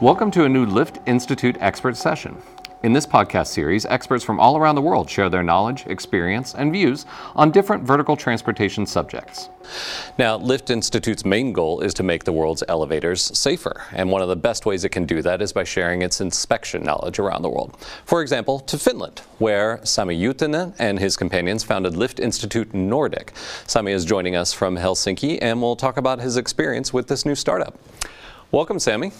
Welcome to a new Lift Institute expert session. In this podcast series, experts from all around the world share their knowledge, experience, and views on different vertical transportation subjects. Now, Lift Institute's main goal is to make the world's elevators safer, and one of the best ways it can do that is by sharing its inspection knowledge around the world. For example, to Finland, where Sami Juutinen and his companions founded Lift Institute Nordic. Sami is joining us from Helsinki, and we'll talk about his experience with this new startup. Welcome, Sami.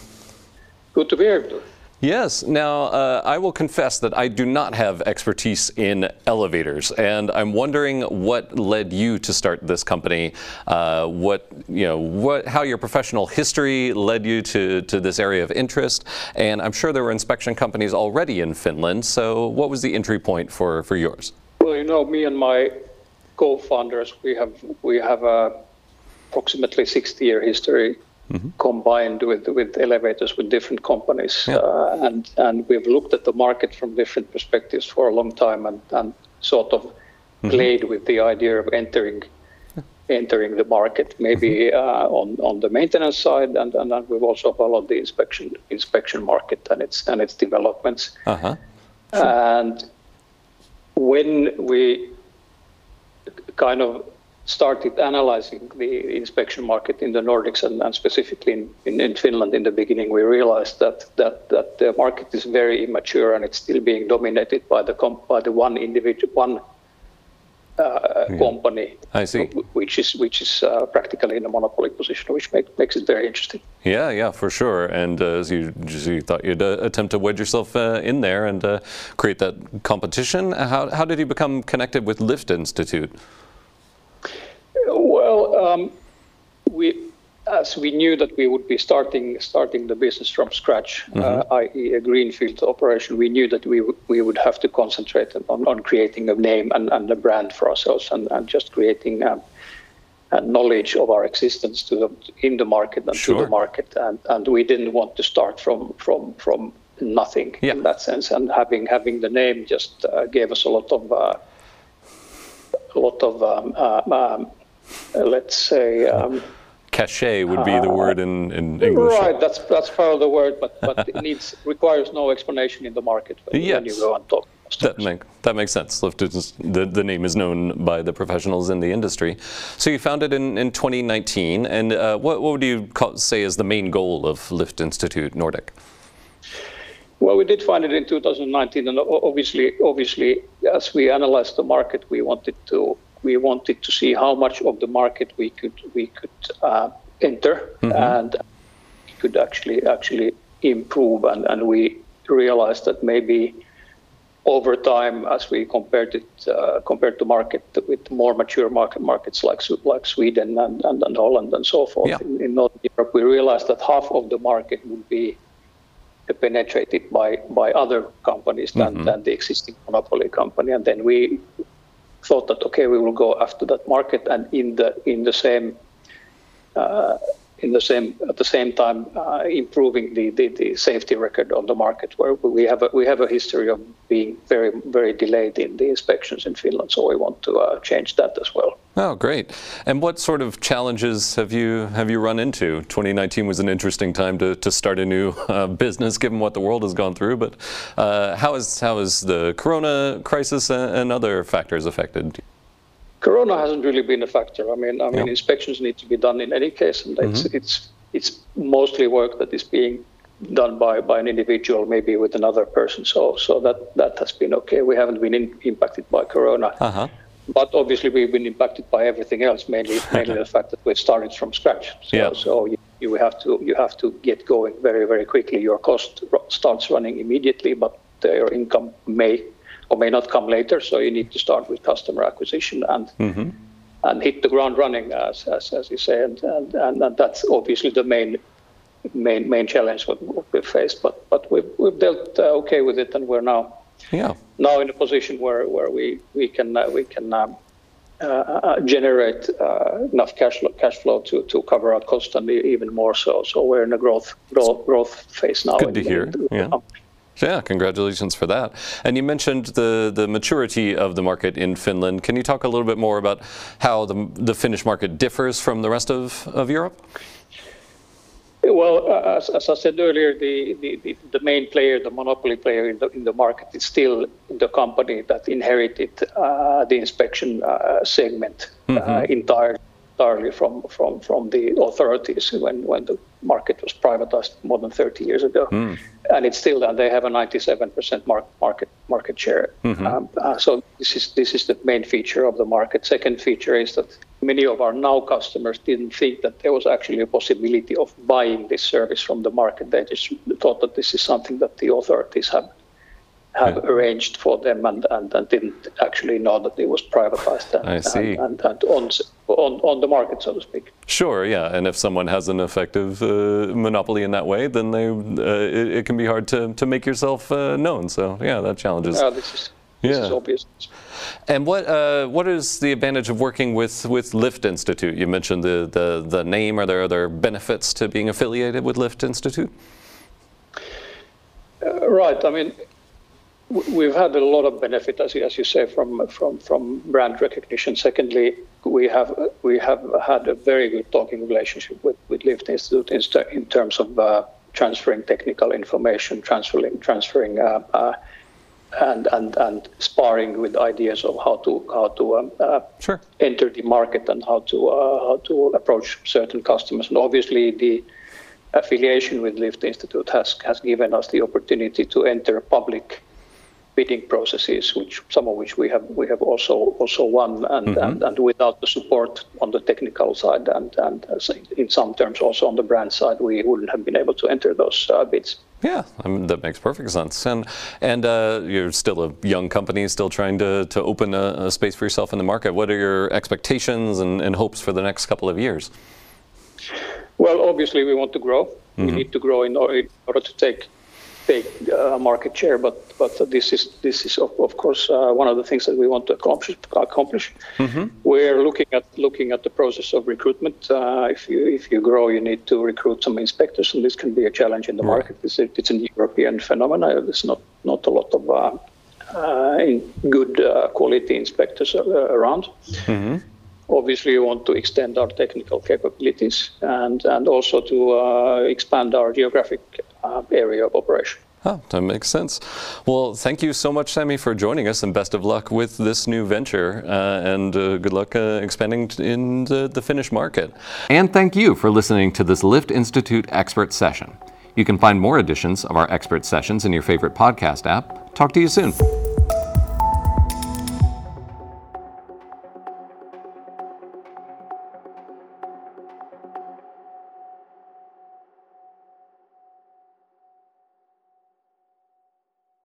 Good to be here. Yes. Now, uh, I will confess that I do not have expertise in elevators, and I'm wondering what led you to start this company. Uh, what you know, what how your professional history led you to to this area of interest, and I'm sure there were inspection companies already in Finland. So, what was the entry point for for yours? Well, you know, me and my co-founders, we have we have a approximately 60-year history mm-hmm. combined with with elevators with different companies, yeah. uh, and and we've looked at the market from different perspectives for a long time, and and sort of mm-hmm. played with the idea of entering entering the market, maybe mm-hmm. uh, on on the maintenance side, and, and and we've also followed the inspection inspection market and its and its developments. Uh-huh. Sure. And when we kind of started analyzing the inspection market in the Nordics and, and specifically in, in, in, Finland in the beginning, we realized that, that, that the market is very immature and it's still being dominated by the comp, by the one individual one uh, yeah. company. I see. Which is which is uh, practically in a monopoly position, which make, makes it very interesting. Yeah, yeah, for sure. And uh, so you, you thought you'd uh, attempt to wedge yourself uh, in there and uh, create that competition. How how did you become connected with Lift Institute? Well, um, we as we knew that we would be starting starting the business from scratch, mm-hmm. uh, i.e., a greenfield operation, we knew that we w- we would have to concentrate on, on creating a name and, and a brand for ourselves, and, and just creating um, a knowledge of our existence to the, in the market and sure. to the market, and and we didn't want to start from from from nothing yeah. in that sense, and having having the name just uh, gave us a lot of uh, a lot of um, uh, um, uh, let's say. Cachet would be the uh, word in, in English. Right, that's that's part of the word, but but it needs requires no explanation in the market when, yes. when you go and talk. That, make, that makes sense. The, the name is known by the professionals in the industry. So you founded in, in 2019, and uh, what, what would you call, say is the main goal of Lift Institute Nordic? Well, we did find it in 2019, and obviously, obviously, as we analyzed the market, we wanted to we wanted to see how much of the market we could we could uh, enter mm-hmm. and could actually actually improve and, and we realized that maybe over time as we compared it uh, compared to market with more mature market markets like like Sweden and, and, and Holland and so forth yeah. in, in Northern Europe we realized that half of the market would be penetrated by by other companies than, mm-hmm. than the existing monopoly company and then we thought that okay, we will go after that market, and in the in the same uh, in the same at the same time uh, improving the, the, the, safety record on the market where we have a, we have a history of being very very delayed in the inspections in Finland so we want to uh, change that as well. Oh great. And what sort of challenges have you have you run into? 2019 was an interesting time to, to start a new uh, business given what the world has gone through but uh, how is how is the corona crisis and other factors affected? Corona hasn't really been a factor. I mean, I mean, yeah. inspections need to be done in any case, and it's mm-hmm. it's it's mostly work that is being done by, by an individual, maybe with another person. So so that that has been okay. We haven't been in, impacted by Corona, uh-huh. but obviously we've been impacted by everything else. Mainly mainly the fact that we've started from scratch. So, yeah. so you, you have to you have to get going very very quickly. Your cost starts running immediately, but your income may or may not come later. So you need to start with customer acquisition and mm-hmm. and hit the ground running, as as, as you say, and, and, and that's obviously the main main main challenge what we've faced. But but we've we've dealt uh, okay with it, and we're now yeah now in a position where where we we can uh, we can. Um, uh, uh generate uh, enough cash flow, cash flow to, to cover our cost and even more so. So we're in a growth growth, growth phase now. Good to hear. yeah. Yeah, congratulations for that. And you mentioned the, the maturity of the market in Finland. Can you talk a little bit more about how the, the Finnish market differs from the rest of, of Europe? well, as, as, I said earlier, the, the, the, main player, the monopoly player in the, in the market, is still the company that inherited uh, the inspection uh, segment uh, mm-hmm. entirely entirely from, from, from the authorities when, when the market was privatized more than 30 years ago. Mm. And it's still that they have a 97% mark, market market share. Mm-hmm. Um, uh, so this is this is the main feature of the market. Second feature is that many of our now customers didn't think that there was actually a possibility of buying this service from the market. They just thought that this is something that the authorities have have right. arranged for them and, and, and, didn't actually know that it was privatized and, I see. and, and, on, on, on the market, so to speak. Sure, yeah. And if someone has an effective uh, monopoly in that way, then they, uh, it, it, can be hard to, to make yourself uh, known. So, yeah, that challenges. Uh, this is, this yeah. is obvious. And what uh, what is the advantage of working with, with Lift Institute? You mentioned the, the, the name. Are there other benefits to being affiliated with Lift Institute? Uh, right. I mean, we've had a lot of benefit, as you, as you say, from from from brand recognition. Secondly, we have we have had a very good talking relationship with with Lift Institute in, in terms of uh, transferring technical information, transferring transferring. Uh, uh, and, and and sparring with ideas of how to how to um, uh, sure. enter the market and how to uh, how to approach certain customers. And obviously, the affiliation with Lift Institute has has given us the opportunity to enter public bidding processes, which some of which we have we have also also won, and mm-hmm. and, and, without the support on the technical side, and and in some terms also on the brand side, we wouldn't have been able to enter those uh, bids. Yeah, I mean, that makes perfect sense. And and uh, you're still a young company, still trying to, to open a, a, space for yourself in the market. What are your expectations and, and hopes for the next couple of years? Well, obviously, we want to grow. Mm-hmm. We need to grow in order, in order to take take uh, market share, but but this is this is of, of course uh, one of the things that we want to accomplish. accomplish. Mm-hmm. We're looking at looking at the process of recruitment. Uh, if you if you grow, you need to recruit some inspectors, and this can be a challenge in the right. market. It's a, it's an European phenomenon. There's not not a lot of uh, uh, good uh, quality inspectors around. Mm-hmm obviously we want to extend our technical capabilities and, and also to uh, expand our geographic uh, area of operation. Oh, that makes sense. Well, thank you so much, Sami, for joining us, and best of luck with this new venture, uh, and uh, good luck uh, expanding in the, the Finnish market. And thank you for listening to this Lift Institute expert session. You can find more editions of our expert sessions in your favorite podcast app. Talk to you soon.